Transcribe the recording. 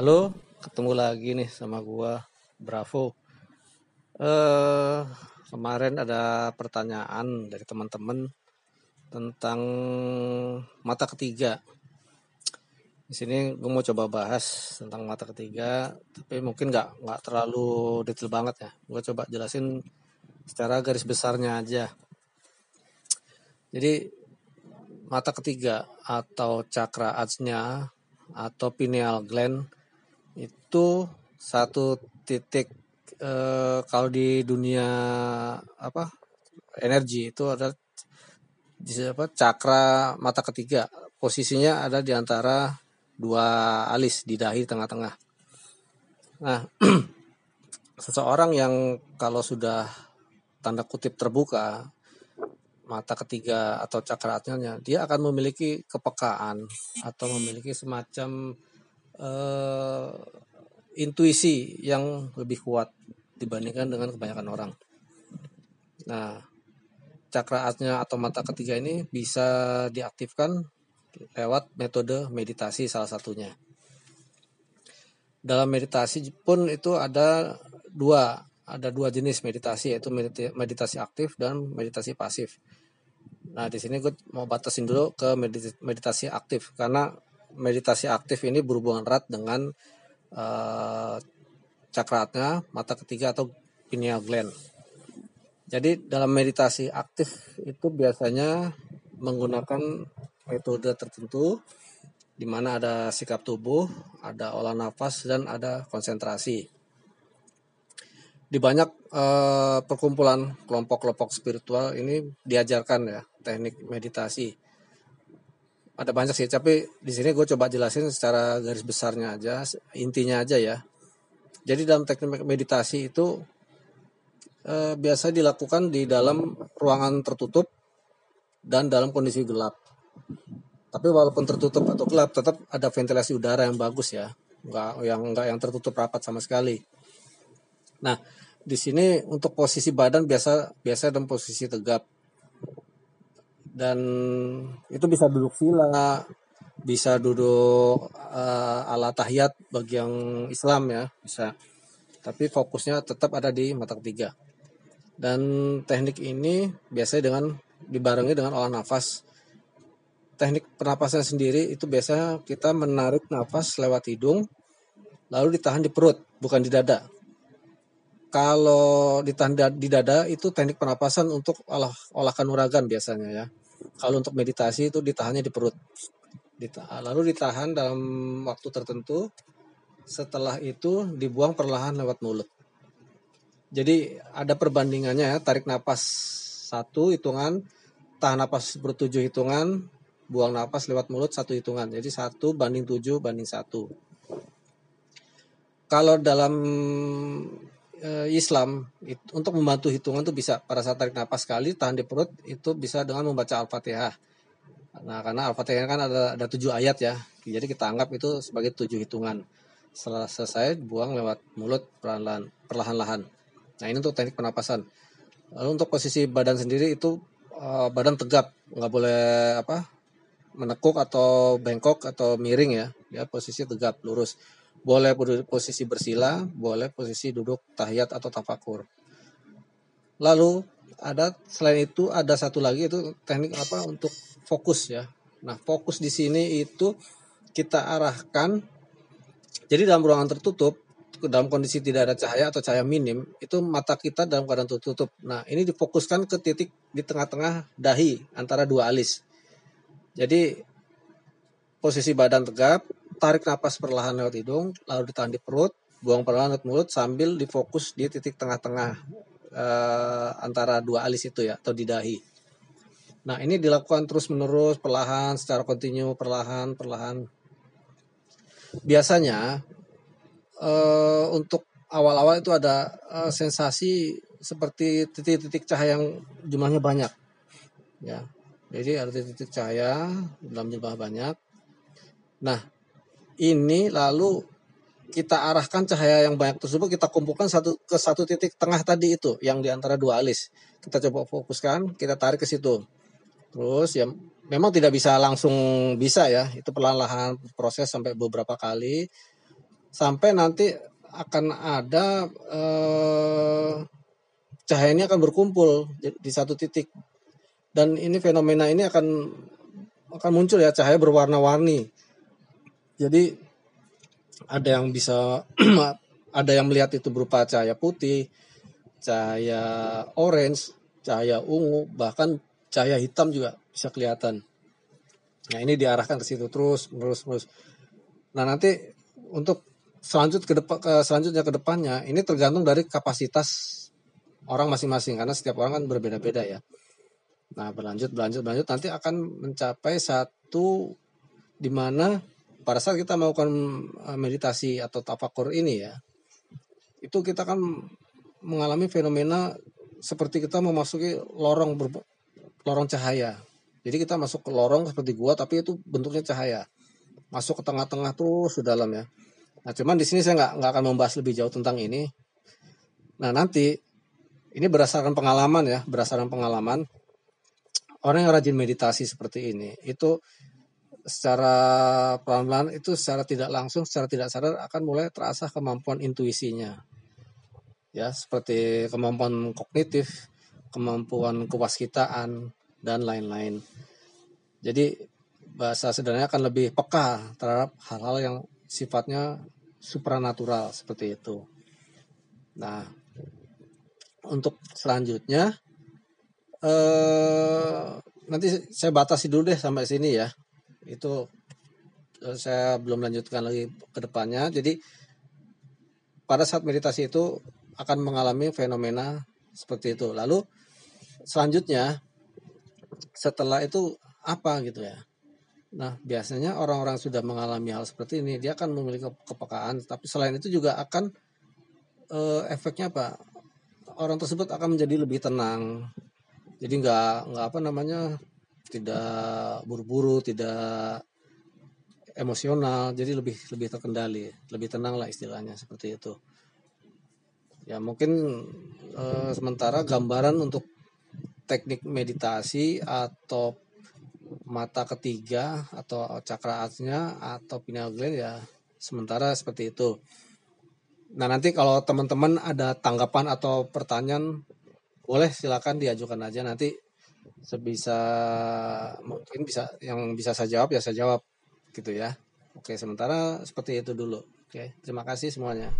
Halo, ketemu lagi nih sama gua Bravo. Eh kemarin ada pertanyaan dari teman-teman tentang mata ketiga. Di sini gue mau coba bahas tentang mata ketiga, tapi mungkin nggak nggak terlalu detail banget ya. Gue coba jelasin secara garis besarnya aja. Jadi mata ketiga atau cakra atsnya atau pineal gland itu satu titik eh, kalau di dunia apa energi itu ada di apa cakra mata ketiga posisinya ada di antara dua alis di dahi tengah-tengah. Nah, seseorang yang kalau sudah tanda kutip terbuka mata ketiga atau cakratnya dia akan memiliki kepekaan atau memiliki semacam uh, intuisi yang lebih kuat dibandingkan dengan kebanyakan orang. Nah, cakra asnya atau mata ketiga ini bisa diaktifkan lewat metode meditasi salah satunya. Dalam meditasi pun itu ada dua, ada dua jenis meditasi yaitu meditasi aktif dan meditasi pasif. Nah, di sini gue mau batasin dulu ke meditasi aktif karena meditasi aktif ini berhubungan erat dengan uh, cakratnya, mata ketiga atau pineal gland. Jadi dalam meditasi aktif itu biasanya menggunakan metode tertentu di mana ada sikap tubuh, ada olah nafas dan ada konsentrasi. Di banyak uh, perkumpulan kelompok-kelompok spiritual ini diajarkan ya teknik meditasi ada banyak sih tapi di sini gue coba jelasin secara garis besarnya aja intinya aja ya. Jadi dalam teknik meditasi itu eh, biasa dilakukan di dalam ruangan tertutup dan dalam kondisi gelap. Tapi walaupun tertutup atau gelap tetap ada ventilasi udara yang bagus ya. Nggak yang nggak yang tertutup rapat sama sekali. Nah di sini untuk posisi badan biasa biasa dalam posisi tegap dan itu bisa duduk sila bisa duduk uh, ala tahiyat bagi yang Islam ya bisa. Tapi fokusnya tetap ada di mata ketiga. Dan teknik ini biasanya dengan dibarengi dengan olah nafas. Teknik pernapasan sendiri itu biasanya kita menarik nafas lewat hidung lalu ditahan di perut bukan di dada. Kalau ditahan di dada itu teknik pernapasan untuk olah olah kanuragan biasanya ya kalau untuk meditasi itu ditahannya di perut. Lalu ditahan dalam waktu tertentu. Setelah itu dibuang perlahan lewat mulut. Jadi ada perbandingannya ya, tarik napas satu hitungan, tahan napas bertujuh hitungan, buang napas lewat mulut satu hitungan. Jadi satu banding tujuh banding satu. Kalau dalam Eh, Islam untuk membantu hitungan itu bisa pada saat tarik nafas sekali tahan di perut itu bisa dengan membaca Al-Fatihah. Nah, karena Al-Fatihah kan ada ada tujuh ayat ya. Jadi kita anggap itu sebagai tujuh hitungan. Setelah selesai buang lewat mulut perlahan-lahan. Nah, ini untuk teknik penapasan. Lalu untuk posisi badan sendiri itu uh, badan tegap, nggak boleh apa menekuk atau bengkok atau miring ya. Ya posisi tegap, lurus. Boleh posisi bersila, boleh posisi duduk tahiyat atau tafakur. Lalu ada selain itu ada satu lagi itu teknik apa untuk fokus ya. Nah, fokus di sini itu kita arahkan jadi dalam ruangan tertutup dalam kondisi tidak ada cahaya atau cahaya minim itu mata kita dalam keadaan tertutup. Nah, ini difokuskan ke titik di tengah-tengah dahi antara dua alis. Jadi posisi badan tegap, tarik napas perlahan lewat hidung, lalu ditahan di perut, buang perlahan lewat mulut sambil difokus di titik tengah-tengah eh, antara dua alis itu ya atau di dahi. Nah ini dilakukan terus menerus perlahan secara kontinu perlahan perlahan. Biasanya eh, untuk awal-awal itu ada eh, sensasi seperti titik-titik cahaya yang jumlahnya banyak, ya. Jadi ada titik-titik cahaya dalam jumlah banyak. Nah ini lalu kita arahkan cahaya yang banyak tersebut kita kumpulkan satu ke satu titik tengah tadi itu yang di antara dua alis. Kita coba fokuskan, kita tarik ke situ. Terus ya memang tidak bisa langsung bisa ya, itu perlahan-lahan proses sampai beberapa kali. sampai nanti akan ada eh, cahaya ini akan berkumpul di satu titik dan ini fenomena ini akan akan muncul ya cahaya berwarna-warni jadi ada yang bisa ada yang melihat itu berupa cahaya putih cahaya orange cahaya ungu bahkan cahaya hitam juga bisa kelihatan nah ini diarahkan ke situ terus terus terus nah nanti untuk selanjut ke depan selanjutnya ke depannya ini tergantung dari kapasitas orang masing-masing karena setiap orang kan berbeda-beda ya. Nah berlanjut berlanjut berlanjut nanti akan mencapai satu di mana pada saat kita melakukan eh, meditasi atau tafakur ini ya itu kita kan mengalami fenomena seperti kita memasuki lorong ber, lorong cahaya. Jadi kita masuk ke lorong seperti gua tapi itu bentuknya cahaya. Masuk ke tengah-tengah terus ke dalam ya. Nah, cuman di sini saya nggak nggak akan membahas lebih jauh tentang ini. Nah, nanti ini berdasarkan pengalaman ya, berdasarkan pengalaman orang yang rajin meditasi seperti ini itu secara pelan-pelan itu secara tidak langsung, secara tidak sadar akan mulai terasa kemampuan intuisinya. Ya, seperti kemampuan kognitif, kemampuan kewaskitaan dan lain-lain. Jadi bahasa sederhananya akan lebih peka terhadap hal-hal yang sifatnya supranatural seperti itu. Nah, untuk selanjutnya eh, nanti saya batasi dulu deh sampai sini ya. Itu eh, saya belum lanjutkan lagi ke depannya. Jadi pada saat meditasi itu akan mengalami fenomena seperti itu. Lalu selanjutnya setelah itu apa gitu ya. Nah, biasanya orang-orang sudah mengalami hal seperti ini, dia akan memiliki kepekaan, tapi selain itu juga akan eh, efeknya apa? orang tersebut akan menjadi lebih tenang jadi nggak nggak apa namanya tidak buru-buru tidak emosional jadi lebih lebih terkendali lebih tenang lah istilahnya seperti itu. Ya mungkin eh, sementara gambaran untuk teknik meditasi atau mata ketiga atau cakra asnya atau pineal gland ya sementara seperti itu. Nah nanti kalau teman-teman ada tanggapan atau pertanyaan boleh silakan diajukan aja. Nanti sebisa mungkin bisa yang bisa saya jawab ya saya jawab gitu ya. Oke sementara seperti itu dulu. Oke terima kasih semuanya.